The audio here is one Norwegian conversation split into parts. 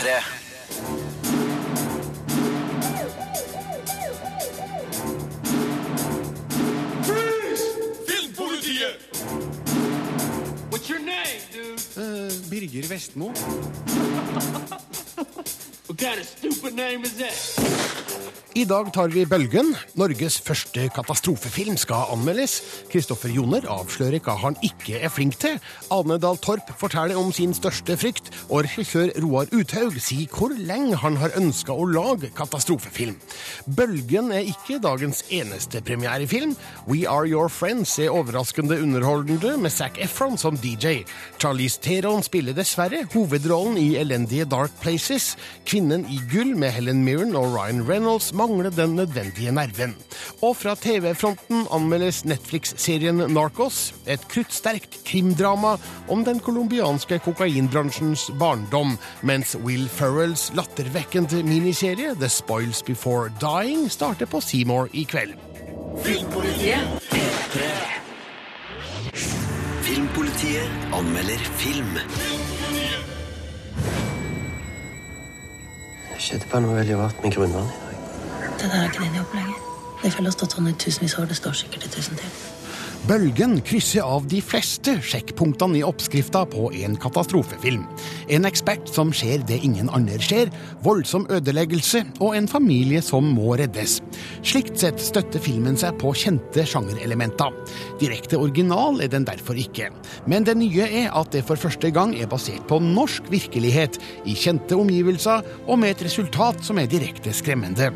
P3. Filmpolitiet! What's your name, dude? Birger Vestmo. What kind of stupid name is that? I dag tar vi bølgen. Norges første katastrofefilm skal anmeldes. Kristoffer Joner avslører hva han ikke er flink til. Ane Dahl Torp forteller om sin største frykt. Og regissør Roar Uthaug sier hvor lenge han har ønska å lage katastrofefilm. Bølgen er ikke dagens eneste premierefilm. We Are Your Friends er overraskende underholdende med Zac Efron som DJ. Charlize Theron spiller dessverre hovedrollen i elendige Dark Places. Kvinnen i gull med Helen Mirren og Ryan Reynolds mangler den nødvendige nerven. Og fra TV-fronten anmeldes Netflix-serien Narcos, et kruttsterkt krimdrama om den colombianske kokainbransjens barndom, mens Will Ferrells lattervekkende miniserie The Spoils Before Dying starter på Seymour i kveld. Filmpolitiet anmelder film. Det skjedde bare noe veldig rart med grunnvannet i dag. Det der er ikke din jobb lenger. Det har stått sånn i tusenvis av år. Det står sikkert i tusen til. Bølgen krysser av de fleste sjekkpunktene i oppskrifta på en katastrofefilm. En ekspert som ser det ingen andre ser, voldsom ødeleggelse og en familie som må reddes. Slikt sett støtter filmen seg på kjente sjangerelementer. Direkte original er den derfor ikke. Men det nye er at det for første gang er basert på norsk virkelighet, i kjente omgivelser og med et resultat som er direkte skremmende.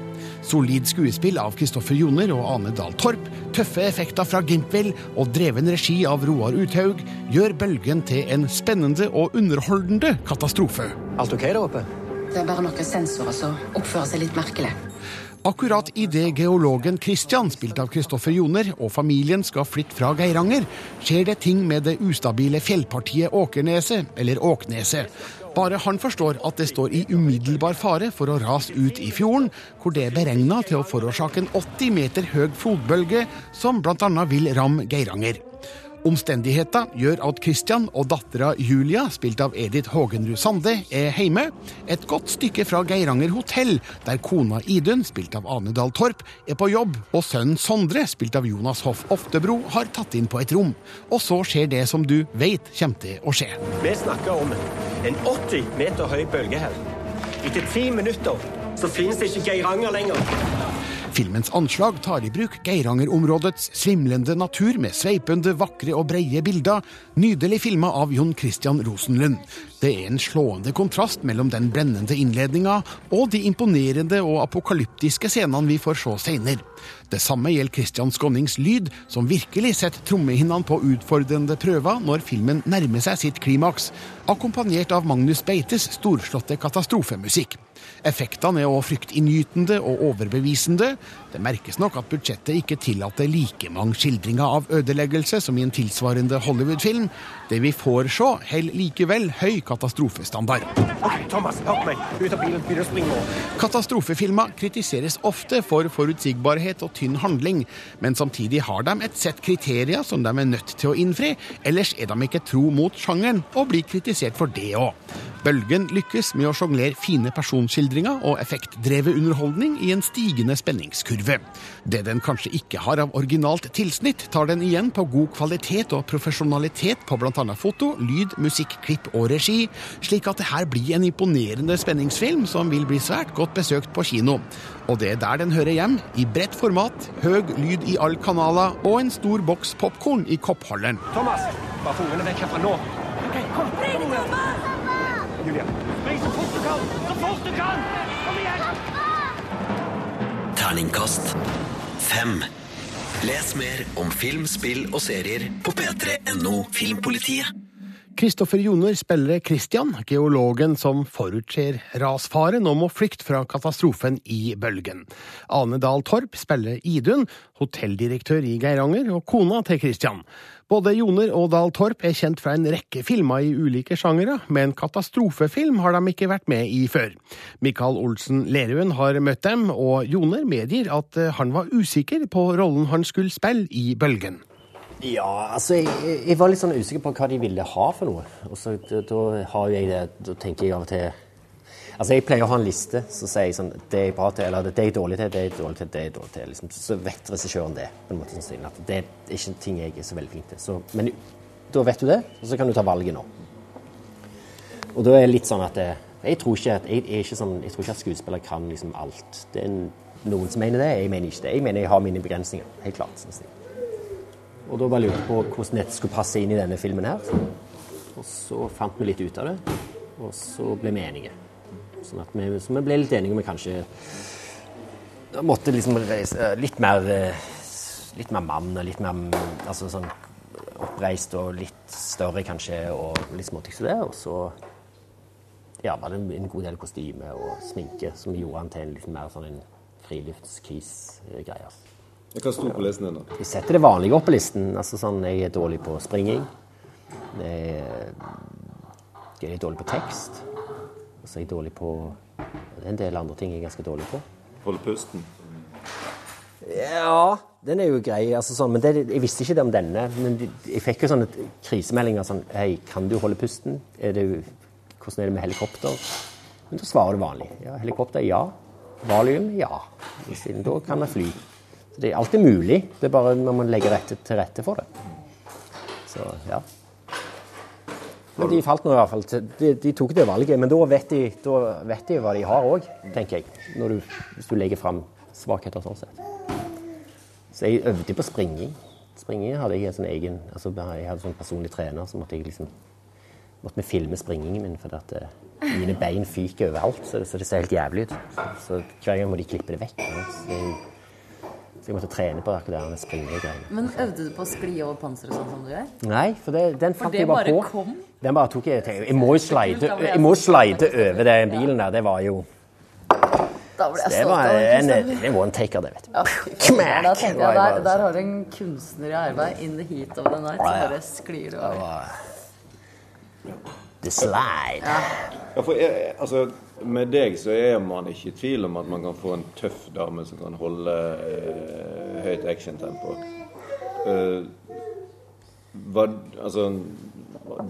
Solid skuespill av Kristoffer Joner og Ane Dahl Torp, tøffe effekter fra Gimpvel og dreven regi av Roar Uthaug gjør Bølgen til en spennende og underholdende katastrofe. Alt ok der oppe? Det er bare noen sensorer som oppfører seg litt merkelig. Akkurat idet geologen Christian, spilt av Kristoffer Joner, og familien skal flytte fra Geiranger, skjer det ting med det ustabile fjellpartiet Åkerneset, eller Åkneset. Bare han forstår at det står i umiddelbar fare for å rase ut i fjorden, hvor det er beregna til å forårsake en 80 meter høy flodbølge, som bl.a. vil ramme Geiranger. Omstendigheter gjør at Christian og dattera Julia, spilt av Edith Hågenrud Sande, er hjemme. Et godt stykke fra Geiranger hotell, der kona Idun, spilt av Ane Dahl Torp, er på jobb, og sønnen Sondre, spilt av Jonas Hoff Oftebro, har tatt inn på et rom. Og så skjer det som du vet kommer til å skje. Vi snakker om en 80 meter høy bølge her. Etter ti minutter så finnes det ikke Geiranger lenger. Filmens anslag tar i bruk Geirangerområdets svimlende natur med sveipende, vakre og breie bilder, nydelig filma av Jon Christian Rosenlund. Det er en slående kontrast mellom den brennende innledninga og de imponerende og apokalyptiske scenene vi får se senere. Det samme gjelder Christian Skonnings lyd, som virkelig setter trommehinnene på utfordrende prøver når filmen nærmer seg sitt klimaks, akkompagnert av Magnus Beites storslåtte katastrofemusikk. Effektene er også fryktinngytende og overbevisende. Det merkes nok at budsjettet ikke tillater like mange skildringer av ødeleggelse som i en tilsvarende Hollywood-film. Det vi får se, holder likevel høy katastrofestandard. Thomas, hør meg. Ut av bilen, begynner å springe nå. Katastrofefilmer kritiseres ofte for forutsigbarhet og tynn handling, men samtidig har de et sett kriterier som de er nødt til å innfri, ellers er de ikke tro mot sjangeren og blir kritisert for det òg. Bølgen lykkes med å sjonglere fine personskildringer og effektdrevet underholdning i en stigende spenningskurve. Det den kanskje ikke har av originalt tilsnitt, tar den igjen på god kvalitet og profesjonalitet på bl.a. foto, lyd, musikk, klipp og regi, slik at det her blir en imponerende spenningsfilm som vil bli svært godt besøkt på kino. Og det er der den hører hjem, i bredt format, høy lyd i alle kanaler og en stor boks popkorn i koppholderen. Thomas, bare få ungene vekk herfra nå. Ok, kom. kom pappa! Julia, spring så fort du kan. Så fort du kan. Kom igjen. Terningkast fem. Les mer om film, spill og serier på p3.no Filmpolitiet. Kristoffer Joner spiller Christian, geologen som forutser rasfaren og må flykte fra katastrofen i bølgen. Ane Dahl Torp spiller Idun, hotelldirektør i Geiranger, og kona til Christian. Både Joner og Dahl Torp er kjent fra en rekke filmer i ulike sjangere, men katastrofefilm har de ikke vært med i før. Michael Olsen Lerøen har møtt dem, og Joner medgir at han var usikker på rollen han skulle spille i bølgen. Ja, altså jeg, jeg var litt sånn usikker på hva de ville ha for noe. Og så da, har jeg det Da tenker jeg av og til Altså, Jeg pleier å ha en liste så sier jeg sånn Det er bra til, eller det er dårlig til, det er dårlig til, det er dårlig til. Liksom. Så vet regissøren det. på en måte sånn, at Det er ikke ting jeg er så veldig flink til. Så, men da vet du det, og så kan du ta valget nå. Og da er det litt sånn at det, jeg, tror ikke at, jeg, sånn, at skuespillere kan liksom alt. Det er en, noen som mener det, jeg mener ikke det. Jeg mener jeg har mine begrensninger. Helt klart. Sånn. Og da bare lurte jeg på hvordan dette skulle passe inn i denne filmen her. Og så fant vi litt ut av det, og så ble vi enige. Sånn at vi, så vi ble litt enige om vi kanskje måtte liksom reise litt mer eh, litt mer mann og litt mer altså sånn oppreist og litt større kanskje, og litt småting som det. Og så ja, var det en god del kostyme og sminke som gjorde han til en litt mer sånn en friluftskis-greie. Hva sto på listen din, da? Jeg setter det vanlige opp på listen. altså sånn, Jeg er dårlig på springing. Jeg er, jeg er dårlig på tekst. Og så er jeg dårlig på en del andre ting jeg er ganske dårlig på. Holde pusten? Ja, den er jo grei. altså sånn, men det, Jeg visste ikke det om denne. Men jeg fikk jo sånne krisemeldinger sånn Hei, kan du holde pusten? Er det, hvordan er det med helikopter? Men da svarer du vanlig. Ja, helikopter, ja. Valium, ja. Siden da kan vi fly. Så det er alltid mulig. Det er bare man må legge rette, til rette for det. Så ja. Men de falt nå i hvert fall til De, de tok det valget, men da vet de, da vet de hva de har òg, tenker jeg. Når du, hvis du legger fram svakheter sånn sett. Så jeg øvde på springing. Springing hadde jeg en sånn egen altså Jeg hadde sånn personlig trener, så måtte jeg liksom måtte vi filme springingen min, fordi at eh, mine bein fyker overalt. Så det, så ser helt jævlig ut. Så hver gang må de klippe det vekk. Så, jeg, så jeg måtte trene på det der springegreiene. Men øvde du på å skli over panseret sånn som du gjør? Nei, for det, den fant det jeg bare bare på. kom? Den bare tok jeg til. Jeg må jo slide, jeg må slide over den bilen der. Det var jo Da ble jeg Det stolt var av en, var en taker, det, vet du. Ja, Kmæk! Da jeg, der, der sånn. har du en kunstner i arbeid. In the heat of the night. Så bare sklir du over. The slide. Ja, for jeg, altså, med deg så er man ikke i tvil om at man kan få en tøff dame som kan holde eh, høyt actiontempo. Eh, hva- altså,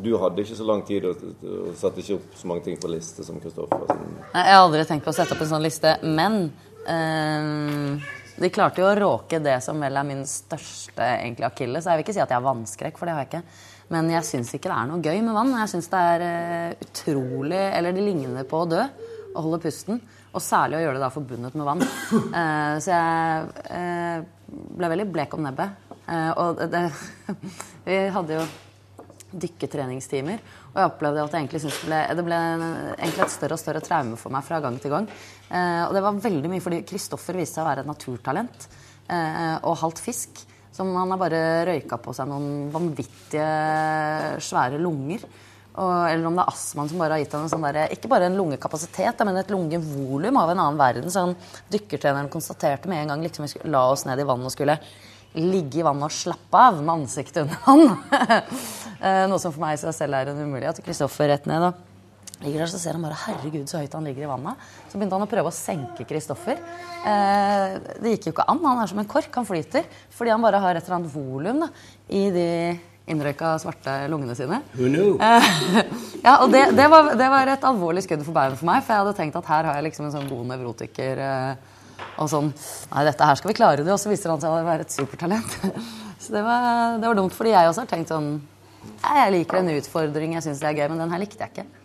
du hadde ikke så lang tid og, satte ikke opp så mange ting på liste som Kristoffer. Sånn. Nei, Jeg har aldri tenkt på å sette opp en sånn liste, men eh, de klarte jo å råke det som vel er min største egentlig akille. Så jeg vil ikke si at jeg har vannskrekk, for det har jeg ikke. Men jeg syns ikke det er noe gøy med vann. Jeg syns det er eh, utrolig Eller det ligner på å dø. Å holde pusten. Og særlig å gjøre det da forbundet med vann. Eh, så jeg eh, ble veldig blek om nebbet. Og det, Vi hadde jo dykketreningstimer. Og jeg opplevde at jeg egentlig syntes det ble, det ble egentlig et større og større traume for meg fra gang til gang. Og det var veldig mye fordi Kristoffer viste seg å være et naturtalent. Og halvt fisk. Som han har bare røyka på seg noen vanvittige svære lunger. Og, eller om det er astmaen som bare har gitt ham en sånn der, ikke bare en lungekapasitet, men et lungevolum av en annen verden. Så han, dykkertreneren konstaterte med en gang liksom, vi la oss ned i vannet og skulle ligge i vannet og slappe av med ansiktet under han. Eh, Noe som for meg i seg selv er en umulighet. Kristoffer rett ned og ligger der, så ser han bare herregud så høyt han ligger i vannet. Så begynte han å prøve å senke Kristoffer. Eh, det gikk jo ikke an. Han er som en kork. Han flyter. Fordi han bare har et eller annet volum i de innrøyka svarte lungene sine. Who knew? Eh, ja, og det, det, var, det var et alvorlig skudd for baugen for meg. For jeg hadde tenkt at her har jeg liksom en sånn god nevrotiker. eh, og sånn Nei, dette her skal vi klare det. Og så viser han seg å være et supertalent. Så det var, det var dumt, fordi jeg også har tenkt sånn jeg liker en utfordring, jeg syns det er gøy, men den her likte jeg ikke.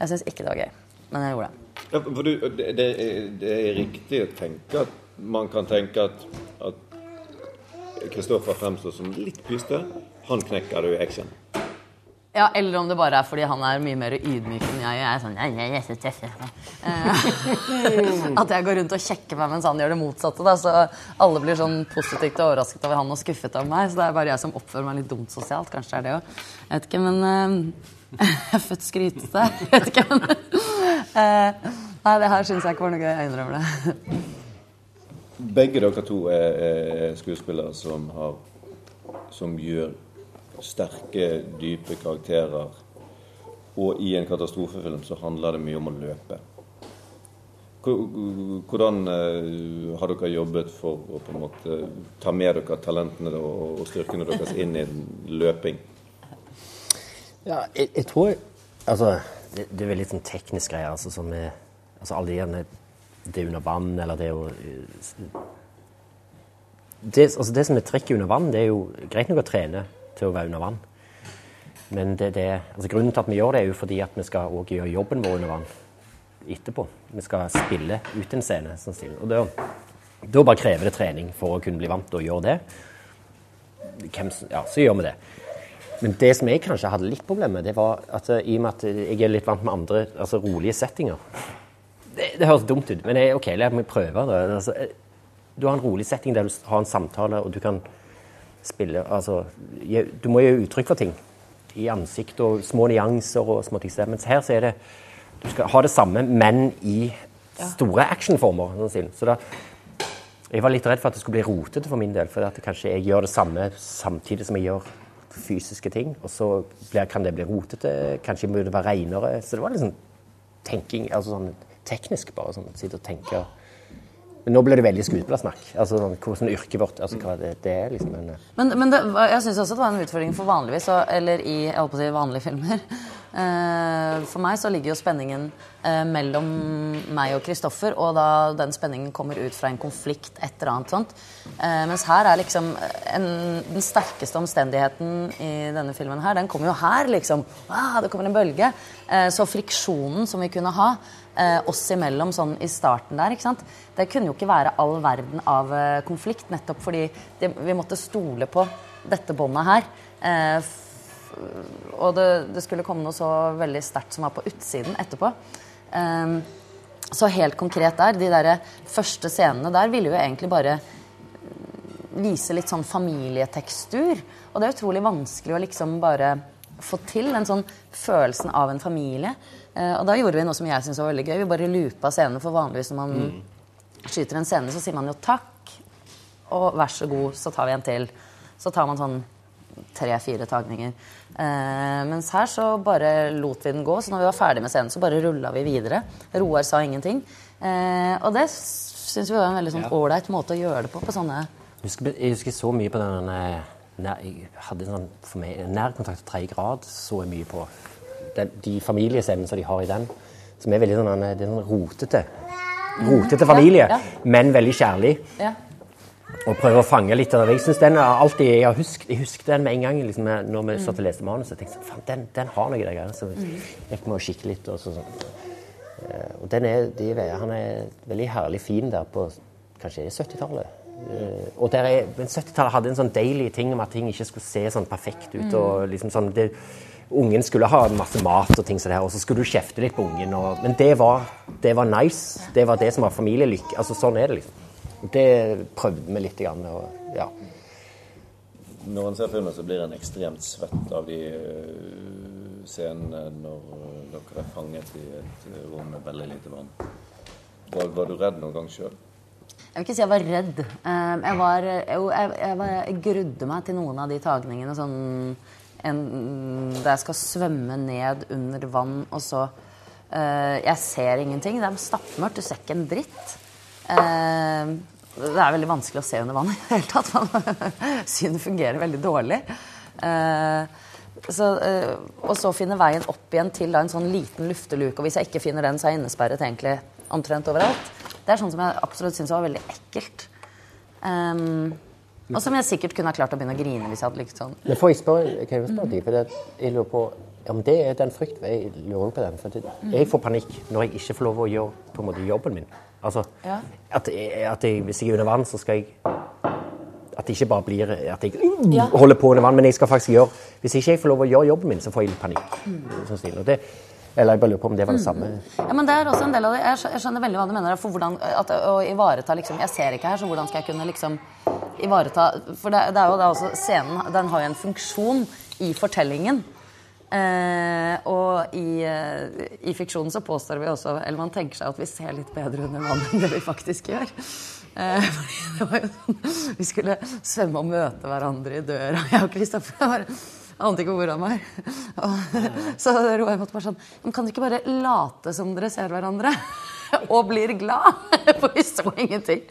Jeg syns ikke det var gøy, men jeg gjorde det. Ja, for du, det, det, er, det er riktig å tenke at man kan tenke at, at Kristoffer fremstår som litt pyste. Han knekker det i action. Ja, Eller om det bare er fordi han er mye mer ydmyk enn jeg. Jeg er sånn, jeg, jeg jeg, jeg, jeg». At jeg går rundt og kjekker meg mens han gjør det motsatte. Da, så alle blir sånn positivt og overrasket over han og skuffet over meg. Så det er bare jeg som oppfører meg litt dumt sosialt. Kanskje det er det òg. Jeg vet ikke, men eh, født skrytete. Vet ikke, eh, Nei, det her syns jeg ikke var noe gøy. Jeg innrømmer det. Begge dere to er, er skuespillere som, har, som gjør sterke, dype karakterer. Og i en katastrofefilm så handler det mye om å løpe. Hvordan eh, har dere jobbet for å på en måte ta med dere talentene og styrkene deres inn i løping? Ja, jeg, jeg tror Altså, det, det er veldig sånn teknisk greie. Altså, som er, altså alle de gjerne Det under vann, eller det å det, altså det som er trekket under vann, det er jo greit nok å trene til å være under vann. Men det, det, altså grunnen til at vi gjør det, er jo fordi at vi skal også gjøre jobben vår under vann etterpå. Vi skal spille ut en scene. Sånn. Og da, da bare krever det trening for å kunne bli vant til å gjøre det. Hvem, ja, så gjør vi det. Men det som jeg kanskje hadde litt problem med, det var at i og med at jeg er litt vant med andre altså rolige settinger Det, det høres dumt ut, men jeg, OK, la meg prøve. det. Altså, du har en rolig setting der du har en samtale, og du kan spille Altså, du må gi uttrykk for ting. I ansikt og små nyanser og små ting. Mens her så er det Du skal ha det samme, men i store actionformer. sånn. Så da jeg var litt redd for at det skulle bli rotete for min del. For at kanskje jeg gjør det samme samtidig som jeg gjør fysiske ting. Og så blir, kan det bli rotete. Kanskje må det være renere. Så det var sånn tenking, altså sånn teknisk bare. sånn, Sitte og tenke. Men nå ble det veldig skuespillersnakk. Altså sånn, hvordan yrket vårt altså hva det, det er. liksom. Men, eh, Men, men det, jeg syns også det var en utfordring for vanligvis, eller i jeg på å si, vanlige filmer. Eh, For meg så ligger jo spenningen eh, mellom meg og Kristoffer, og da den spenningen kommer ut fra en konflikt, et eller annet sånt. Mens her er liksom en, den sterkeste omstendigheten i denne filmen her, den kommer jo her, liksom. Ah, det kommer en bølge. Så friksjonen som vi kunne ha eh, oss imellom sånn i starten der, ikke sant? det kunne jo ikke være all verden av eh, konflikt, nettopp fordi det, vi måtte stole på dette båndet her. Eh, og det, det skulle komme noe så veldig sterkt som var på utsiden etterpå. Ehm, så helt konkret der, de der første scenene der ville jo egentlig bare vise litt sånn familietekstur. Og det er utrolig vanskelig å liksom bare få til den sånn følelsen av en familie. Eh, og da gjorde vi noe som jeg syntes var veldig gøy. Vi bare loopa scenene, for vanligvis når man skyter en scene, så sier man jo takk, og vær så god, så tar vi en til. Så tar man sånn tre-fire tagninger. Eh, mens her så bare lot vi den gå, så når vi var ferdig med scenen, så bare rulla vi videre. Roar sa ingenting. Eh, og det syns vi var en veldig sånn ålreit måte å gjøre det på. på sånne Jeg husker, jeg husker så mye på den eh, nær, Jeg hadde sånn for meg, nærkontakt til tredje grad så jeg mye på den, de familiescenene som de har i den, som er veldig sånn, det er sånn rotete. Rotete familie, Ja, ja. men veldig kjærlig. ja. Og prøver å fange litt av det. Jeg synes den er alltid, jeg har husket, jeg husket den med en gang liksom, når vi satt og leste manuset. Jeg tenkte sånn, den, den har noe der greiene. Så gikk vi og kikket litt. Og så, sånn. Eh, Og den er, de, han er veldig herlig fin der på kanskje 70-tallet. Eh, Og der er, men 70-tallet hadde en sånn deilig ting om at ting ikke skulle se sånn perfekt ut. og liksom sånn, det, Ungen skulle ha masse mat og ting sånn her, og så skulle du kjefte litt på ungen. Og, men det var, det var nice. Det var det som var familielykke. Altså, sånn er det, liksom. Det prøvde vi litt. Grann, og, ja. Når en ser filmen, så blir en ekstremt svett av de øh, scenene når øh, dere er fanget i et rom med veldig lite vann. Var, var du redd noen gang sjøl? Jeg vil ikke si jeg var redd. Eh, Jeg, var, jeg, jeg, jeg grudde meg til noen av de tagningene. Sånn en, der jeg skal svømme ned under vann, og så uh, Jeg ser ingenting. Det er stappmørkt. Du ser ikke en dritt. Uh, det er veldig vanskelig å se under vann i det hele tatt. Synet fungerer veldig dårlig. Uh, så, eh, og så finne veien opp igjen til da, en sånn liten lufteluke. Og hvis jeg ikke finner den, så er jeg innesperret egentlig omtrent overalt. Det er sånn som jeg absolutt syns var veldig ekkelt. Um, og som jeg sikkert kunne ha klart å begynne å grine hvis jeg hadde likt sånn. Men får jeg spørre, kan jeg spørre deg, for det, jeg lurer på om Det er den frykten. Jeg lurer på den. For det, jeg får panikk når jeg ikke får lov å gjøre på en måte jobben min. Altså, Ja. at, at jeg, Hvis jeg er under vann, så skal jeg At det ikke bare blir at jeg Ja. holder på under vann, men jeg skal faktisk gjøre Hvis ikke jeg får lov å gjøre jobben min, så får jeg litt panikk. Sånn. Og det, eller jeg bare lurer på om det var det samme. Ja, men det er også en del av det. Jeg skjønner veldig hva du mener. For hvordan, at, å ivareta liksom, Jeg ser ikke her, så hvordan skal jeg kunne liksom ivareta For det, det er jo da også scenen Den har jo en funksjon i fortellingen. Eh, og i, eh, i fiksjonen så påstår vi også Eller man tenker seg at vi ser litt bedre under vann enn det vi faktisk gjør. Eh, det var jo sånn Vi skulle svømme og møte hverandre i døra, jeg og Kristoffer. Ante ikke hvor han var. Og, så Roar måtte bare sånn Men kan dere ikke bare late som dere ser hverandre? og blir glad. For vi så ingenting.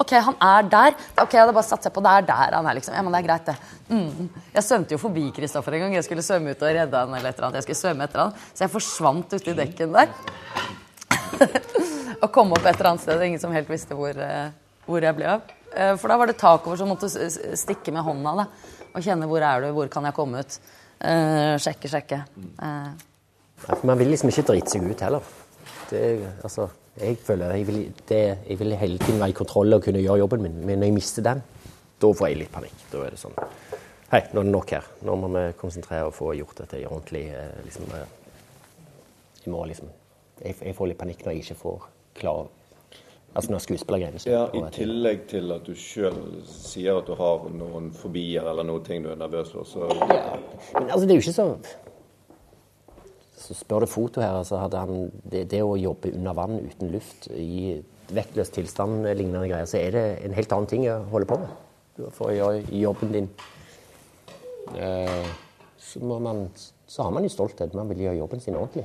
Ok, han er der. Ok, jeg hadde bare satset på det er der han er, liksom. Ja, men det er greit, det. Mm. Jeg svømte jo forbi Kristoffer en gang. Jeg skulle svømme ut og redde han eller et eller annet. Jeg skulle svømme etter han. Så jeg forsvant uti dekken der. og kom opp et eller annet sted. Ingen som helt visste hvor, eh, hvor jeg ble av. Eh, For da var det takover som måtte stikke med hånda da, og kjenne hvor er du, hvor kan jeg komme ut. Uh, sjekke, sjekke. Uh. Ja, man vil liksom ikke drite seg ut heller. Det, altså, jeg føler jeg vil, det, jeg vil hele tiden være i kontroll og kunne gjøre jobben min, men når jeg mister den, da får jeg litt panikk. Da er det sånn Hei, nå er det nok her. Nå må vi konsentrere og få gjort dette ordentlig. eh, Liksom, jeg må liksom jeg, jeg får litt panikk når jeg ikke får klar Altså når skuespillergreiene skjer. Ja, I tillegg til at du sjøl sier at du har noen fobier eller noe ting du er nervøs for, så Men altså, det er jo ikke så Så spør du foto her, altså hadde han det, det å jobbe under vann uten luft i vektløs tilstand lignende greier, så er det en helt annen ting å holde på med. Du- For å gjøre jobben din eh, så, man, så har man jo stolthet. Man vil gjøre jobben sin ordentlig.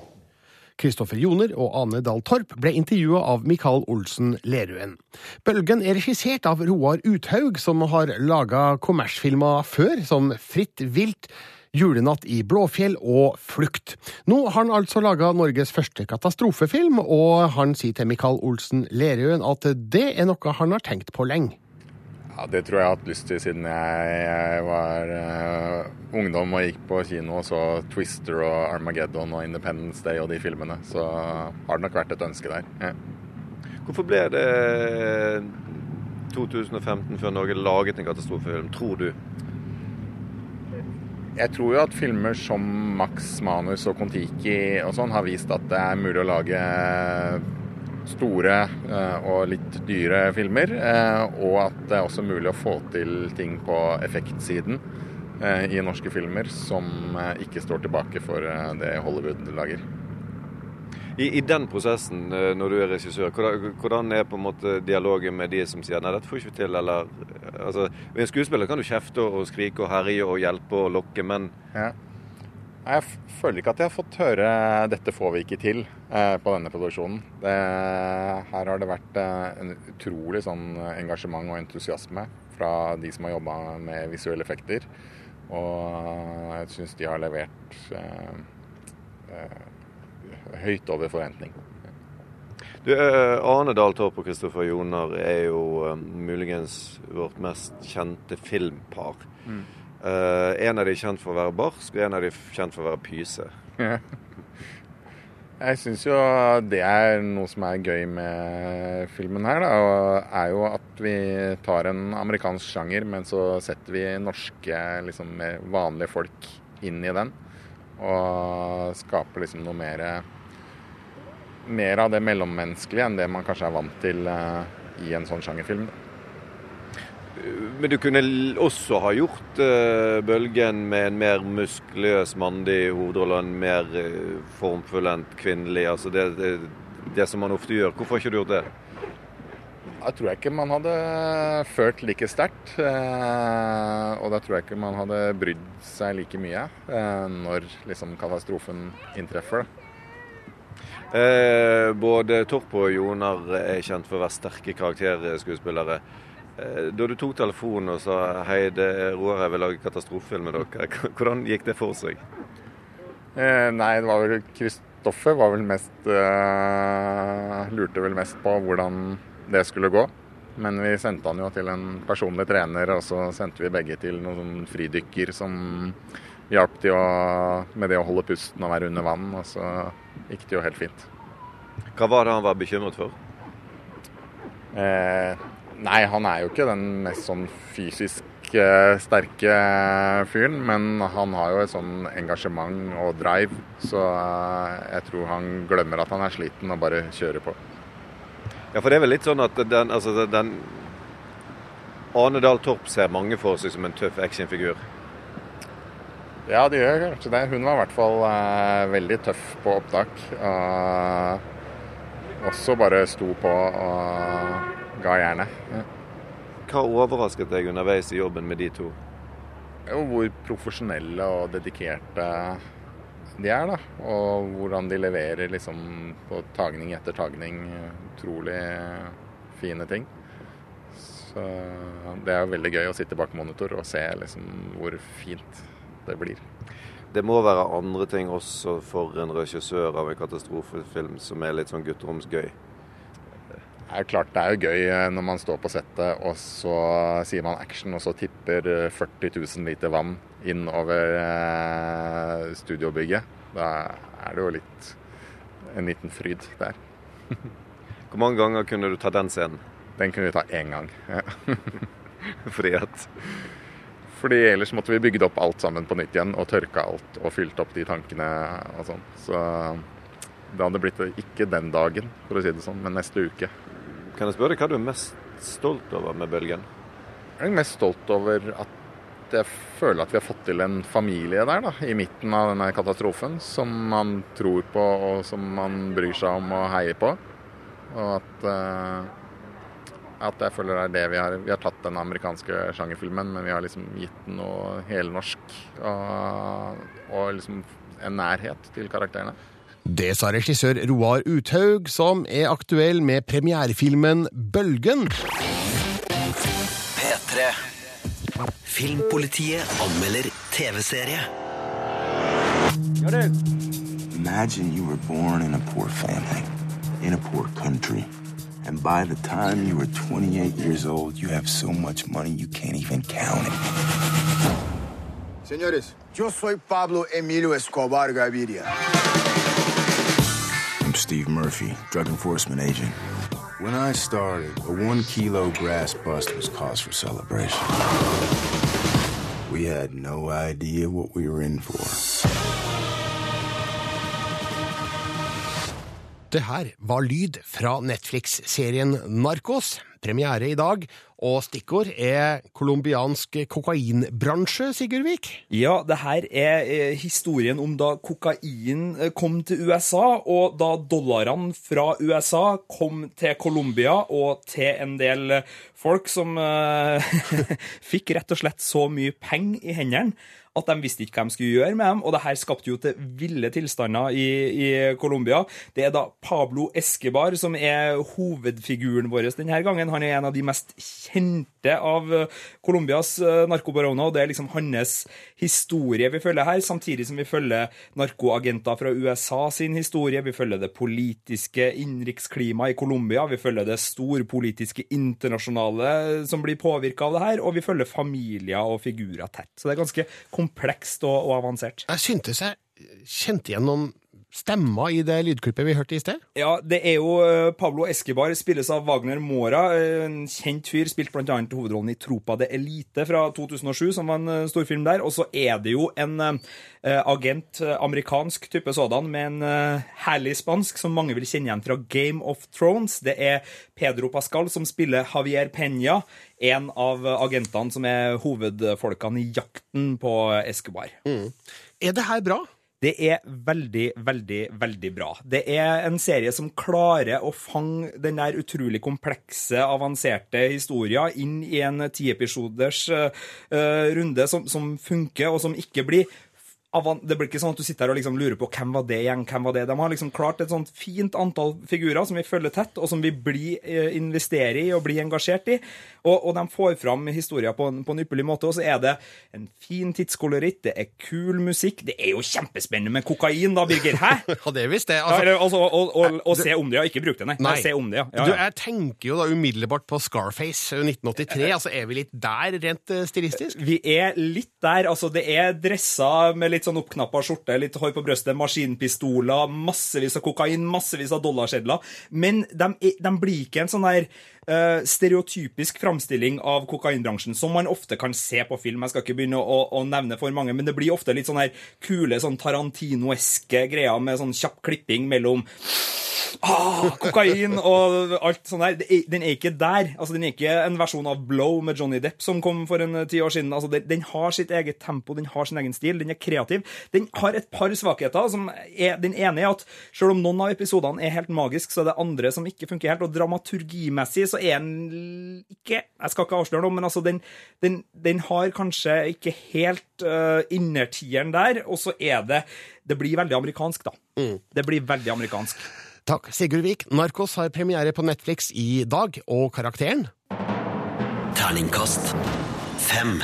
Kristoffer Joner og Ane Dahl Torp ble intervjua av Mikael Olsen Lerøen. Bølgen er regissert av Roar Uthaug, som har laga kommersfilmer før, som Fritt vilt, Julenatt i Blåfjell og Flukt. Nå har han altså laga Norges første katastrofefilm, og han sier til Mikael Olsen Lerøen at det er noe han har tenkt på lenge. Ja, Det tror jeg jeg har hatt lyst til siden jeg, var uh, ungdom og gikk på kino og så Twister og Armageddon og Independence Day og de filmene. Så har det nok vært et ønske der. Ja. Hvorfor ble det 2015 før Norge laget en katastrofefilm, tror du? Jeg tror jo at filmer som Max Manus og Kon-Tiki og sånn har vist at det er mulig å lage store eh, og litt dyre filmer. eh, Og at det er også mulig å få til ting på effektsiden eh, i norske filmer som ikke står tilbake for det Hollywood lager. I, I den prosessen, når du er regissør, hvordan, hvordan er på en måte dialogen med de som sier nei, dette får vi ikke til, eller altså, En skuespiller kan du kjefte og skrike og herje og hjelpe og lokke, men Ja. Jeg føler ikke at jeg har fått høre 'dette får vi ikke til' eh, på denne produksjonen. Det, her har det vært eh, en utrolig sånn engasjement og entusiasme fra de som har jobba med visuelle effekter. Og jeg syns de har levert eh, eh, høyt over forventning. Du, eh, Arne Dahl Torp og Kristoffer Joner er jo eh, muligens vårt mest kjente filmpar. Mm. Eh, en av de kjent for å være barsk, og en av de kjent for å være pyse. Jeg syns jo det er noe som er gøy med filmen her, da, og er jo at vi tar en amerikansk sjanger, men så setter vi norske, liksom vanlige folk inn i den. Og skaper liksom noe mer Mer av det mellommenneskelige enn det man kanskje er vant til eh, i en sånn sjangerfilm. Da. Men du kunne også ha gjort uh, Bølgen med en mer muskuløs mandig hovedrolle og en mer uh, formfullendt kvinnelig. Altså det, det, det som man ofte gjør. Hvorfor har ikke du gjort det? Da tror jeg ikke man hadde følt like sterkt. Eh, og da tror jeg ikke man hadde brydd seg like mye eh, når liksom katastrofen inntreffer. Da. Eh, både Torp og Jonar er kjent for å være sterke karakterskuespillere. Eh, da du tok telefonen og sa hei, det er Roar, jeg vil lage katastrofefilm med dere. Hvordan gikk det for seg? Eh, nei, det var vel Kristoffer var vel mest eh, Lurte vel mest på hvordan det skulle gå. Men vi sendte han jo til en personlig trener, og så sendte vi begge til noen sånn fridykker som hjalp de å, med det å holde pusten og være under vann. Og så gikk det jo helt fint. Hva var det han var bekymret for? Eh, nei, han er jo ikke den mest sånn fysisk eh, sterke fyren, men han har jo et sånn engasjement og drive, så eh, jeg tror han glemmer at han er sliten og bare kjører på. Ja, for det er vel litt sånn at den, altså den Ane Dahl Torp ser mange for seg som en tøff actionfigur. Ja, de gjør kanskje det. Hun var i hvert fall eh, veldig tøff på opptak. Og også bare sto på og ga jernet. Ja. Hva overrasket deg underveis i jobben med de to? Jo, hvor profesjonelle og dedikerte de er, da. Og hvordan de leverer liksom på tagning etter tagning. Utrolig fine ting. Så det er jo veldig gøy å sitte bak monitor og se liksom hvor fint det blir. Det må være andre ting også for en regissør av en katastrofefilm som er litt sånn gutteromsgøy. Er klart det er jo gøy eh, når man står på settet og så sier man action, og så tipper eh, 40 000 liter vann inn over eh, studiobygget. Da er det jo litt en liten fryd der. Hvor mange ganger kunne du ta den scenen? Den kunne vi ta én gang. Ja. Fordi at Fordi ellers måtte vi bygd opp alt sammen på nytt igjen og tørka alt og fylt opp de tankene og sånn. Så det hadde blitt ikke den dagen, for å si det sånn, men neste uke. Kan jeg spørre hva du er mest stolt over med Bølgen? Jeg er mest stolt over at jeg føler at vi har fått til en familie der, da, i midten av denne katastrofen. Som man tror på, og som man bryr seg om og heier på. Og at, uh, at jeg føler det er det vi har Vi har tatt den amerikanske sjangerfilmen, men vi har liksom gitt den noe helnorsk. Og, og liksom en nærhet til karakterene. Det sa regissør Roar Uthaug, som er aktuell med premierefilmen Bølgen. P3. Filmpolitiet anmelder TV-serie. Imagine you were born in a poor family, in a poor country, and by the time you were 28 years old, you have so much money you can't even count it. Señores, yo soy Pablo Emilio Escobar Gaviria. I'm Steve Murphy, drug enforcement agent. When I started, a one kilo grass bust was cause for celebration. We had no idea what we were in for. Det her var lyd fra Netflix-serien Narkos. Premiere i dag, og stikkord er colombiansk kokainbransje, Sigurd Vik. Ja, det her er eh, historien om da kokain eh, kom til USA, og da dollarene fra USA kom til Colombia og til en del eh, folk som fikk rett og slett så mye penger i hendene at de visste ikke hva de skulle gjøre med dem, og det her skapte jo til ville tilstander i, i Colombia. Det er da Pablo Escobar som er hovedfiguren vår denne gangen. Han er en av de mest kjente av eh, Colombias eh, narkobaroner, og det er liksom hans historie vi følger her, samtidig som vi følger narkoagenter fra USA sin historie, vi følger det politiske innenriksklimaet i Colombia, vi følger det storpolitiske internasjonale som blir påvirka av det her, og vi følger familier og figurer tett. Så det er ganske komplekst og, og avansert. Jeg syntes jeg kjente igjen noen stemmer i det lydklippet vi hørte i sted. Ja, det er jo eh, Pablo Escobar, spilles av Wagner Mora. eh, En kjent fyr. Spilte bl.a. hovedrollen i Tropa de Elite fra 2007, som var en eh, storfilm der. Og så er det jo en agent, amerikansk type sådan, med en herlig spansk, som mange vil kjenne igjen fra Game of Thrones. Det er Pedro Pascal som spiller Javier Peña, en av agentene som er hovedfolkene i jakten på Escobar. Er det her bra? Det er veldig, veldig, veldig bra. Det er en serie som klarer å fange den der utrolig komplekse, avanserte historien inn i en tiepisoders uh, runde som, som funker, og som ikke blir det blir ikke sånn at du sitter her og liksom lurer på hvem var det igjen, hvem var det. De har liksom klart et sånt fint antall figurer som vi følger tett, og som vi blir, eh, investerer i og blir engasjert i. Og, og de får fram historier på en, på en ypperlig måte. Og så er det en fin tidskoloritt, det er kul musikk. Det er jo kjempespennende med kokain, da, Birger. Hæ? Ja, det er visst det. Ja, eller, altså, og, og, og se om det, ja. Ikke bruk det, nei. Nei. Se om det, ja. ja, Du, jeg tenker jo da umiddelbart på Scarface 1983. Altså, Er vi litt der rent eh, stilistisk? Vi er litt der. altså Det er dressa med litt sånn oppknappa skjorte, litt hår på brøstet, maskinpistoler, massevis av kokain, massevis av dollarsedler. Men de, de blir ikke en sånn der eh, stereotypisk framstilling av kokainbransjen, som man ofte kan se på film. Jeg skal ikke begynne å, å nevne for mange, men det blir ofte litt sånn her kule sånn Tarantino-eske greier med sånn kjapp klipping mellom ah, kokain og alt sånt der. Er- Den er ikke der. Altså, Den er ikke en versjon av Blow med Johnny Depp som kom for en eh, ti år siden. Altså, den, den har sitt eget tempo, den har sin egen stil, den er kreativ. Den har et par svakheter. som er, Den ene er at selv om noen av episodene er helt magisk, så er det andre som ikke funker helt. Og dramaturgimessig så er den ikke Jeg skal ikke avsløre noe, men altså, den, den, den har kanskje ikke helt uh, innertieren der. Og så er det Det blir veldig amerikansk, da. Det blir veldig amerikansk. Takk, Sigurd Vik. Narkos har premiere på Netflix i dag, og karakteren Terningkast fem.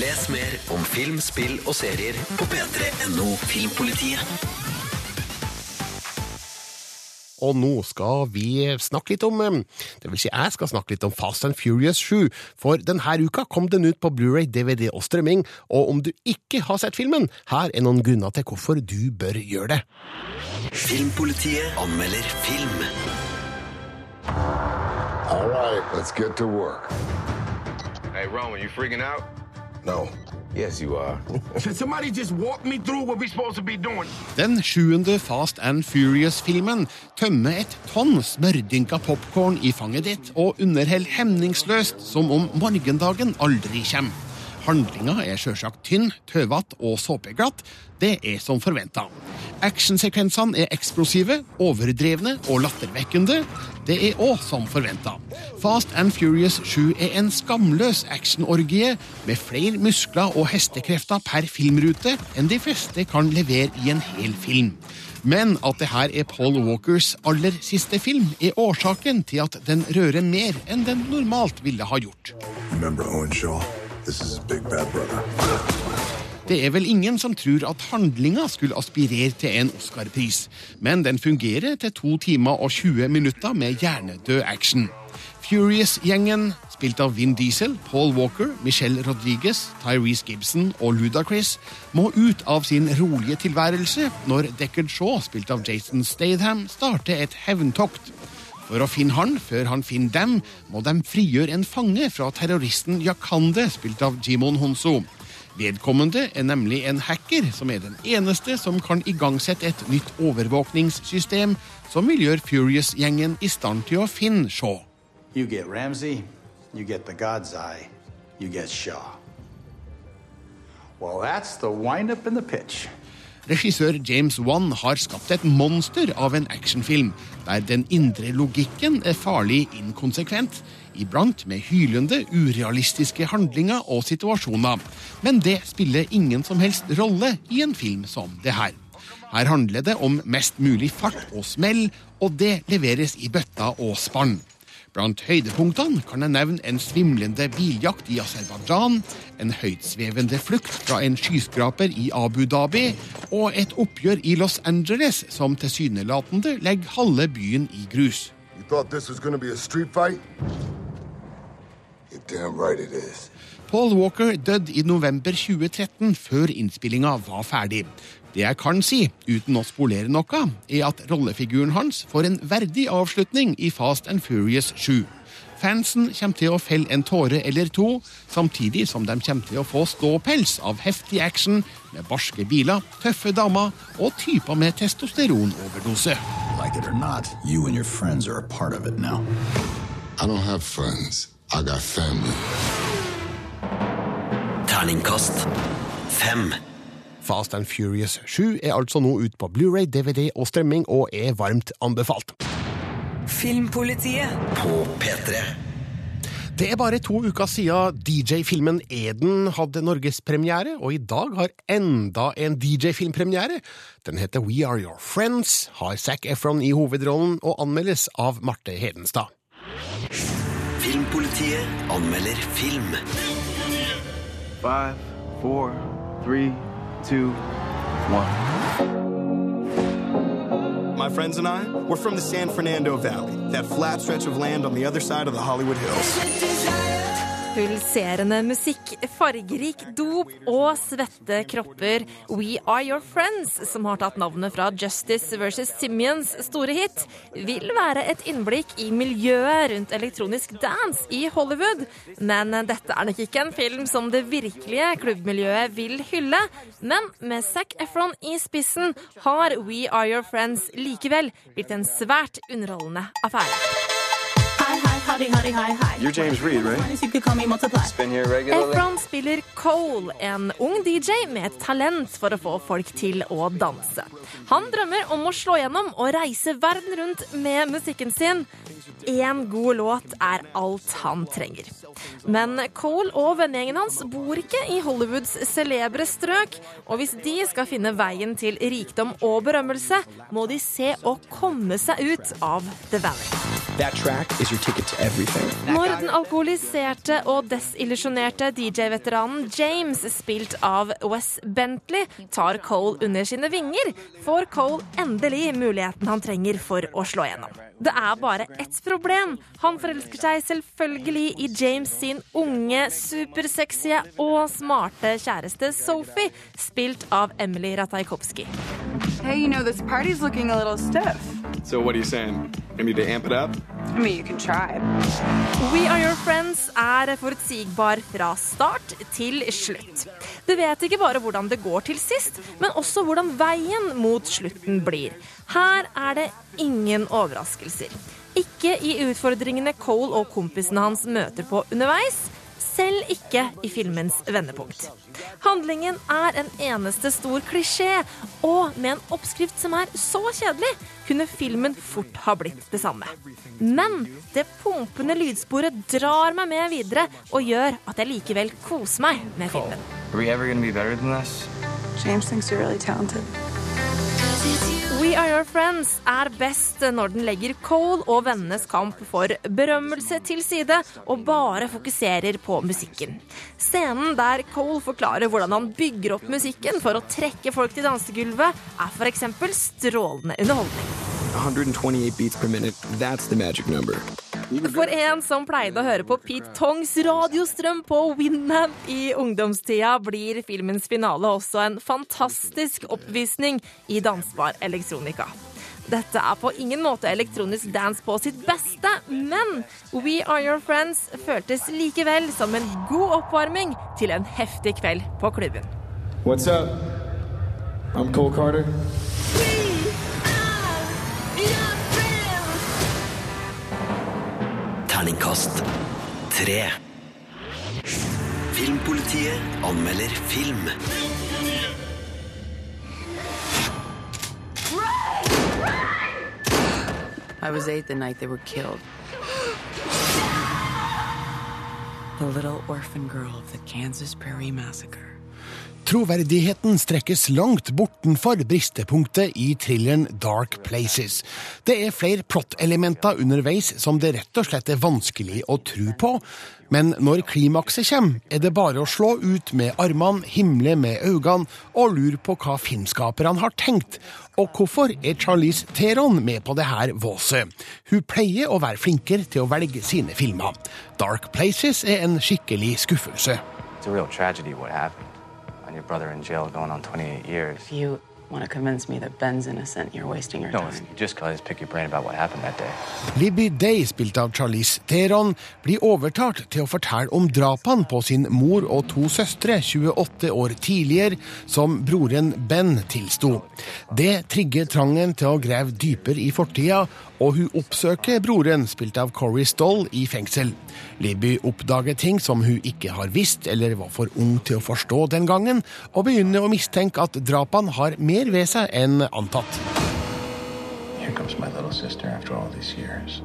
Les mer om film, spill og serier på p3.no Filmpolitiet. Og nå skal vi snakke litt om eh, Det vil si, jeg skal snakke litt om Fast and Furious 7. For denne uka kom den ut på Blu-ray, DVD og strømming. Og om du ikke har sett filmen, her er noen grunner til hvorfor du bør gjøre det. Filmpolitiet anmelder film. All right, let's get to work. Hey, Roman, you freaking out? No. Yes, you are. Can somebody just walk me through what we're supposed to be doing? Den sjuende Fast and Furious-filmen tømmer et tonn smørdynka popkorn i fanget ditt og underholder hemningsløst som om morgendagen aldri kommer. Handlinga er sjølsagt tynn, tøvete og såpeglatt. Det er som forventa. Actionsekvensene er eksplosive, overdrevne og lattervekkende. Det er òg som forventa. Fast and Furious 7 er en skamløs actionorgie med flere muskler og hestekrefter per filmrute enn de fleste kan levere i en hel film. Men at det her er Paul Walkers aller siste film, er årsaken til at den rører mer enn den normalt ville ha gjort. Remember Owen Shaw? Det er vel ingen som tror at handlinga skulle aspirere til en Oscar-pris, men den fungerer til to timer og 20 minutter med hjernedød action. Furious-gjengen, spilt av Vin Diesel, Paul Walker, Michelle Rodriguez, Tyrese Gibson og Ludacris, må ut av sin rolige tilværelse når Deckard Shaw, spilt av Jason Statham, starter et hevntokt. For å finne han før han finner dem, må de frigjøre en fange fra terroristen Yakande, spilt av Jimon Honso. Vedkommende er nemlig en hacker, som er den eneste som kan igangsette et nytt overvåkningssystem som vil gjøre Furious-gjengen i stand til å finne Shaw. You get Ramsey, you get the God's Eye, you get Shaw. Well, that's the windup and the pitch. Regissør James Wan har skapt et monster av en actionfilm, der den indre logikken er farlig inkonsekvent, iblant med hylende, urealistiske handlinger og situasjoner. Men det spiller ingen som helst rolle i en film som det her. Her handler det om mest mulig fart og smell, og det leveres i bøtta og spann. Blant høydepunktene kan jeg nevne en svimlende biljakt i Aserbajdsjan, en høytsvevende flukt fra en skyskraper i Abu Dhabi og et oppgjør i Los Angeles som tilsynelatende legger halve byen i grus. Right. Paul Walker døde i november 2013, før innspillinga var ferdig. Det jeg kan si, uten å spolere noe, er at rollefiguren hans får en verdig avslutning i Fast and Furious 7. Fansen kommer til å felle en tåre eller to, samtidig som de kommer til å få ståpels av heftig action med barske biler, tøffe damer og typer med testosteronoverdose. Like it or not, you and your friends are a part of it now. I don't have friends. I got family. Terningkast fem. Fast and Furious 7 er altså nå ut på Blu-ray, DVD og strømming, og er varmt anbefalt. Filmpolitiet På P3. Det er bare to uker siden DJ-filmen Eden hadde norgespremiere, og i dag har enda en DJ-filmpremiere. Den heter We Are Your Friends, har Zac Efron i hovedrollen og anmeldes av Marte Hedenstad. Filmpolitiet anmelder film. Five, four, three, two, one. My friends and I, we're from the San Fernando Valley, that flat stretch of land on the other side of the Hollywood Hills. Pulserende musikk, fargerik dop og svette kropper. We Are Your Friends, som har tatt navnet fra Justice vs. Simians store hit, vil være et innblikk i miljøet rundt elektronisk dance i Hollywood. Men dette er nok ikke en film som det virkelige klubbmiljøet vil hylle. Men med Zac Efron i spissen har We Are Your Friends likevel blitt en svært underholdende affære. You're James Reed, right? Efron spiller Cole, en ung DJ med et talent for å få folk til å danse. Han drømmer om å slå gjennom og reise verden rundt med musikken sin. Én god låt er alt han trenger. Men Cole og vennegjengen hans bor ikke i Hollywoods celebre strøk, og hvis de skal finne veien til rikdom og berømmelse, må de se å komme seg ut av The Valley. That track is your ticket to everything. Når den alkoholiserte og desillusjonerte DJ-veteranen James, spilt av Wes Bentley, tar Cole under sine vinger, får Cole endelig muligheten han trenger for å slå gjennom. Det er bare ett problem. Han forelsker seg selvfølgelig i James sin unge, supersexy og smarte kjæreste Sophie, spilt av Emily Ratajkowski. Hey, you know, this party's looking a little stiff. So what are you saying? I need to amp it up? I mean, you can try. We Are Your Friends er forutsigbar fra start til slutt. Du vet ikke bare hvordan det går til sist, men også hvordan veien mot slutten blir. Her er det ingen overraskelser. Ikke i utfordringene Cole og kompisene hans møter på underveis, selv ikke i filmens vendepunkt. Handlingen er en eneste stor klisjé, og med en oppskrift som er så kjedelig, kunne filmen fort ha blitt det samme. Men det pumpende lydsporet drar meg med videre og gjør at jeg likevel koser meg med filmen. Are we ever gonna be better than this? James thinks you're really talented. We Are Your Friends er best når den legger Cole og vennenes kamp for berømmelse til side, og bare fokuserer på musikken. Scenen der Cole forklarer hvordan han bygger opp musikken for å trekke folk til dansegulvet, er f.eks. strålende underholdning. 128 beats per minute. That's the magic number. For en som pleide å høre på Pete Tongs radiostrøm på Winamp i ungdomstida, blir filmens finale også en fantastisk oppvisning i dansbar elektronika. Dette er på ingen måte elektronisk dance på sitt beste, men We Are Your Friends føltes likevel som en god oppvarming til en heftig kveld på klubben. What's up? I'm Cole Carter. Terningkast tre. Filmpolitiet anmelder film. I was eight the night they were killed. The little orphan girl of the Kansas Prairie Massacre. Troverdigheten strekkes langt bortenfor bristepunktet i thrilleren Dark Places. Det er flere plottelementer underveis som det rett og slett er vanskelig å tro på. Men når klimakset kommer, er det bare å slå ut med armene, himle med øynene og lure på hva filmskaperne har tenkt. Og hvorfor er Charlize Theron med på det her våset? Hun pleier å være flinkere til å velge sine filmer. Dark Places er en skikkelig skuffelse. It's a real tragedy what happened. And your brother in jail going on 28 years. If you want to convince me that Ben's innocent, you're wasting your No, time. just cause pick your brain about what happened that day. Libby Day, spilt av Charlize Theron, blir overtalt til å fortelle om drapene på sin mor og to søstre 28 år tidligere, som broren Ben tilsto. Det trigger trangen til å grave dypere i fortida, og hun oppsøker broren, spilt av Corey Stoll, i fengsel. Libby oppdager ting som hun ikke har visst eller var for ung til å forstå den gangen, og begynner å mistenke at drapene har mer ved seg enn antatt. Here comes my little sister after all these years.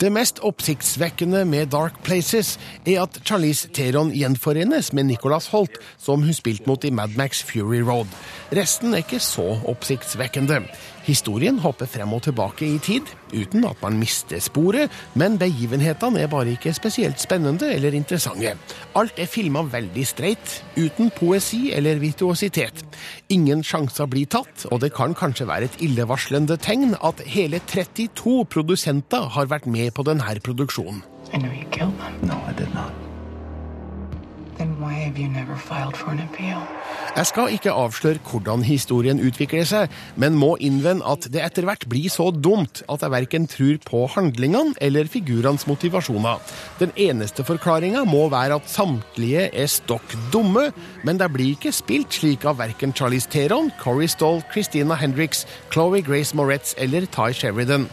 Det mest oppsiktsvekkende med Dark Places er at Charlize Theron gjenforenes med Nicholas Holt, som hun spilte mot i Mad Max Fury Road. Resten er ikke så oppsiktsvekkende. Historien hopper frem og tilbake i tid, uten at man mister sporet, men begivenhetene er bare ikke spesielt spennende eller interessante. Alt er filma veldig streit, uten poesi eller virtuositet. Ingen sjanser blir tatt, og det kan kanskje være et illevarslende tegn at hele 32 produsenter har vært med på denne produksjonen. I know you killed them. No, I did not. Jeg skal ikke avsløre hvordan historien utvikler seg, men må innvende at det etter hvert blir så dumt at jeg verken tror på handlingene eller figurenes motivasjoner. Den eneste forklaringa må være at samtlige er stokk dumme, men de blir ikke spilt slik av verken Charlize Theron, Corey Stoll, Christina Hendricks, Chloé Grace Moretz eller Ty Sheridan.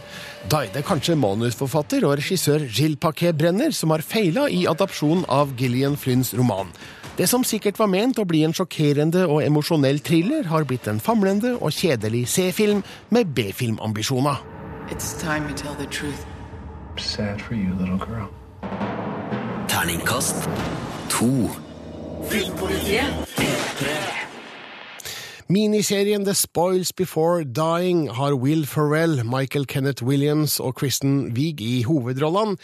Da er det kanskje manusforfatter og regissør Gilles Paquet-Brenner som har feila i adopsjonen av Gillian Flynns roman. Det som sikkert var ment å bli en sjokkerende og emosjonell thriller, har blitt en famlende og kjedelig C-film med B-filmambisjoner. It's time you tell the truth. Sad for you, little girl. Terningkast to. Filmpolitiet. Miniserien The Spoils Before Dying har Will Ferrell, Michael Kenneth Williams og Kristen Wiig i hovedrollene.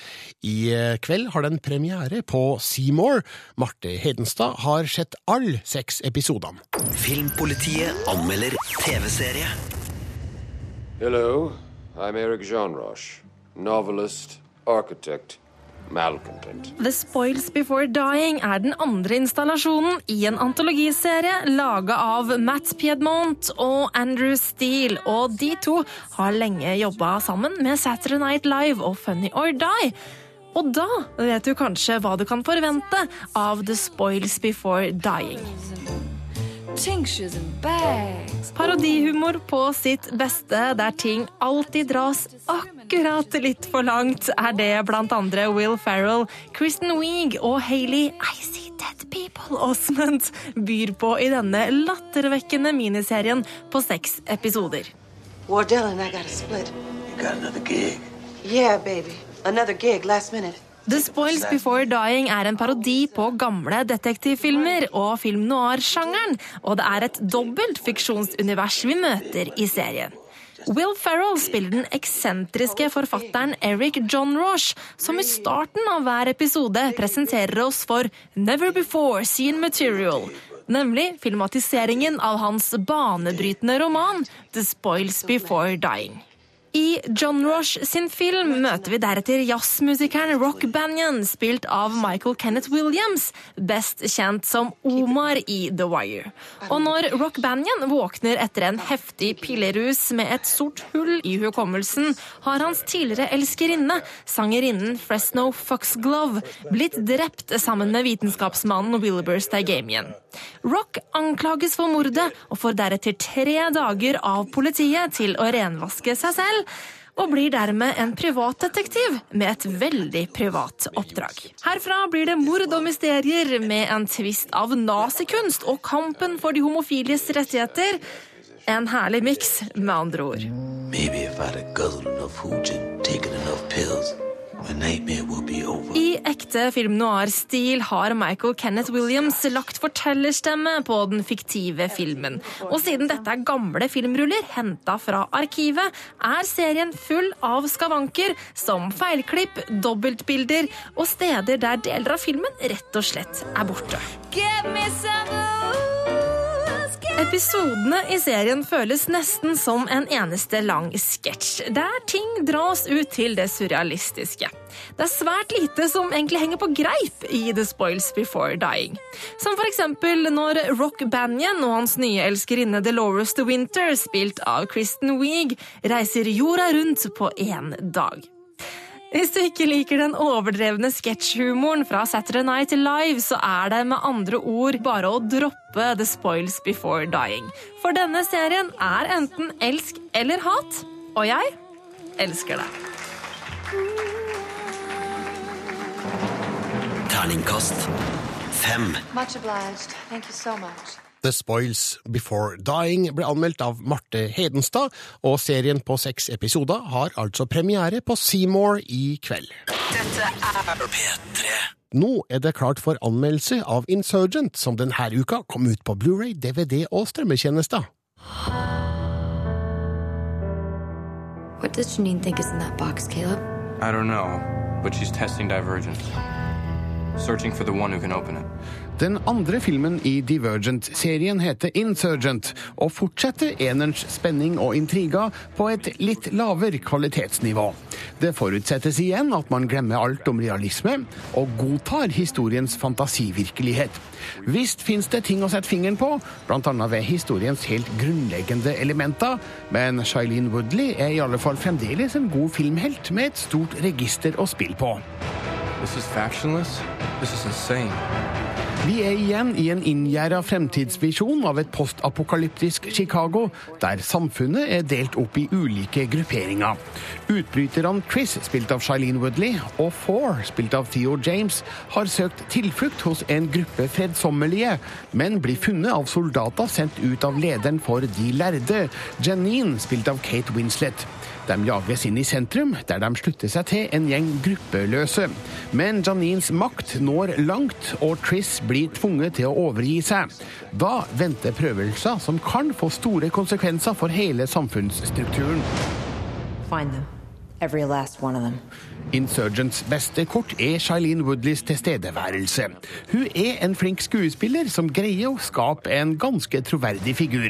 I eh, kveld har den premiere på Seymour. Marte Hedenstad har sett alle seks episodene. Filmpolitiet anmelder TV-serie. Hello, I'm Eric Jean Roche, novelist, architect, The Spoils Before Dying er den andre installasjonen i en antologiserie laga av Matt Piedmont og Andrew Steele, og de to har lenge jobba sammen med Saturday Night Live og Funny or Die. Og da vet du kanskje hva du kan forvente av The Spoils Before Dying. Tinctures and bags. Parodihumor på sitt beste, der ting alltid dras akkurat litt for langt, er det blant andre Will Ferrell, Kristen Wiig og Hayley I See Dead People Osment byr på i denne lattervekkende miniserien på seks episoder. Wardell and I got a split. You got another gig? Yeah, baby. Another gig last minute. The Spoils Before Dying er en parodi på gamle detektivfilmer og film noir-sjangeren, og det er et dobbelt fiksjonsunivers vi møter i serien. Will Ferrell spiller den eksentriske forfatteren Eric John Roche, som i starten av hver episode presenterer oss for Never Before Seen Material, nemlig filmatiseringen av hans banebrytende roman The Spoils Before Dying. I John Roche sin film møter vi deretter jazzmusikeren Rock Banyan, spilt av Michael Kenneth Williams, best kjent som Omar i The Wire. Og når Rock Banyan våkner etter en heftig pillerus med et sort hull i hukommelsen, har hans tidligere elskerinne, sangerinnen Fresno Foxglove, blitt drept sammen med vitenskapsmannen Wilbur Stagamian. Rock anklages for mordet og får deretter tre dager av politiet til å renvaske seg selv, og blir dermed en privatdetektiv med et veldig privat oppdrag. Herfra blir det mord og mysterier med en tvist av nazikunst og kampen for de homofiles rettigheter. En herlig miks, med andre ord. Maybe if I'd have guzzled enough hooch and taken enough pills, my nightmare would be over. I ekte film noir-stil har Michael Kenneth Williams lagt fortellerstemme på den fiktive filmen. Og siden dette er gamle filmruller henta fra arkivet, er serien full av skavanker som feilklipp, dobbeltbilder og steder der deler av filmen rett og slett er borte. Give me some Episodene i serien føles nesten som en eneste lang sketsj, der ting dras ut til det surrealistiske. Det er svært lite som egentlig henger på greip i The Spoils Before Dying. Som for eksempel når Rock Banyan og hans nye elskerinne Dolores The Winter, spilt av Kristen Wiig, reiser jorda rundt på én dag. Hvis du ikke liker den overdrevne sketsjhumoren fra Saturday Night Live, så er det med andre ord bare å droppe The Spoils Before Dying. For denne serien er enten elsk eller hat, og jeg elsker det. Terningkast fem. Much obliged. Thank you so much. The Spoils Before Dying ble anmeldt av Marte Hedenstad, og serien på seks episoder har altså premiere på Seymour i kveld. Dette er P3. Nå er det klart for anmeldelse av Insurgent, som denne uka kom ut på Blu-ray, DVD og strømmetjenester. What does Janine think is in that box, Caleb? I don't know, but she's testing divergence. Searching for the one who can open it. Den andre filmen i Divergent-serien heter Insurgent, og fortsetter enerens spenning og intriga på et litt lavere kvalitetsnivå. Det forutsettes igjen at man glemmer alt om realisme, og godtar historiens fantasivirkelighet. Visst fins det ting å sette fingeren på, bl.a. ved historiens helt grunnleggende elementer, men Shailene Woodley er i alle fall fremdeles en god filmhelt med et stort register å spille på. This is factionless? This is insane. Vi er igjen i en inngjerda fremtidsvisjon av et postapokalyptisk Chicago, der samfunnet er delt opp i ulike grupperinger. Utbryterne Chris, spilt av Shailene Woodley, og Four, spilt av Theo James, har søkt tilflukt hos en gruppe fredsommelige, men blir funnet av soldater sendt ut av lederen for De lærde, Janine, spilt av Kate Winslet. De jages inn i sentrum, der de slutter seg til en gjeng gruppeløse. Men Janines makt når langt, og Triss blir tvunget til å overgi seg. Da venter prøvelser som kan få store konsekvenser for hele samfunnsstrukturen. Find them. Every last one of them. Insurgents beste kort er Shailene Woodleys tilstedeværelse. Hun er en flink skuespiller som greier å skape en ganske troverdig figur.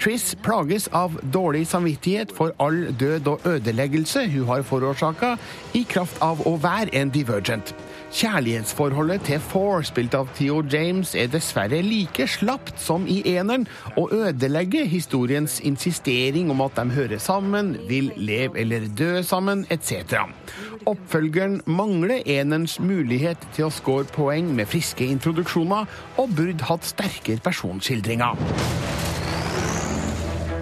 Triss plages av dårlig samvittighet for all død og ødeleggelse hun har forårsaka, i kraft av å være en divergent. Kjærlighetsforholdet til Four, spilt av Theo James, er dessverre like slapt som i eneren, og ødelegger historiens insistering om at de hører sammen, vil leve eller dø sammen, etc. Oppfølgeren mangler enerens mulighet til å score poeng med friske introduksjoner, og burde hatt sterkere personskildringer.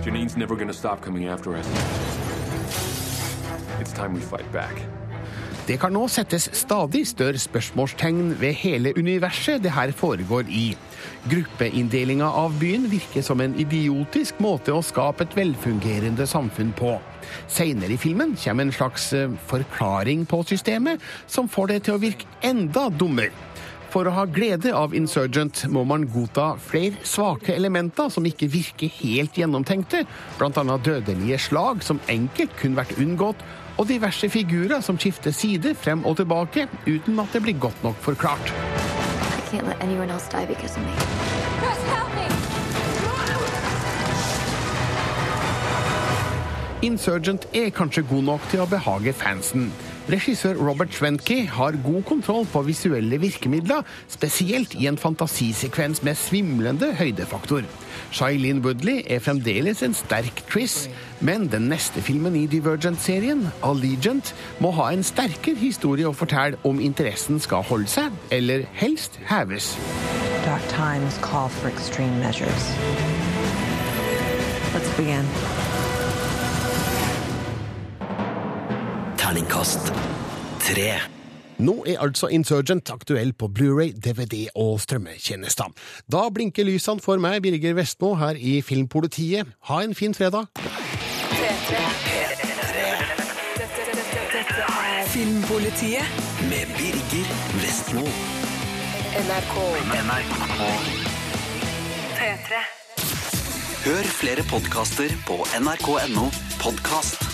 Janine's never gonna stop coming after us. It's time we fight back. Det kan nå settes stadig større spørsmålstegn ved hele universet det her foregår i. Gruppeinndelinga av byen virker som en idiotisk måte å skape et velfungerende samfunn på. Seinere i filmen kommer en slags eh, forklaring på systemet, som får det til å virke enda dummere. For å ha glede av Insurgent må man godta flere svake elementer som ikke virker helt gjennomtenkte, bl.a. dødelige slag som enkelt kunne vært unngått, og diverse figurer som skifter side frem og tilbake uten at det blir godt nok forklart. Insurgent er kanskje god nok til å behage fansen. Regissør Robert Schwenke har god kontroll på visuelle virkemidler, spesielt i en fantasisekvens med svimlende høydefaktor. Shailene Woodley er fremdeles en sterk Triss, men den neste filmen i Divergent-serien, Allegiant, må ha en sterkere historie å fortelle om interessen skal holde seg, eller helst heves. Dark times call for extreme measures. Let's begin. Terningkast tre. Nå er altså Insurgent aktuell på Blu-ray, DVD og strømmetjenester. Da blinker lysene for meg, Birger Vestmo, her i Filmpolitiet. Ha en fin fredag. Filmpolitiet Med Birger Vestmo. NRK. P3. Hør flere podkaster på nrk.no podkast.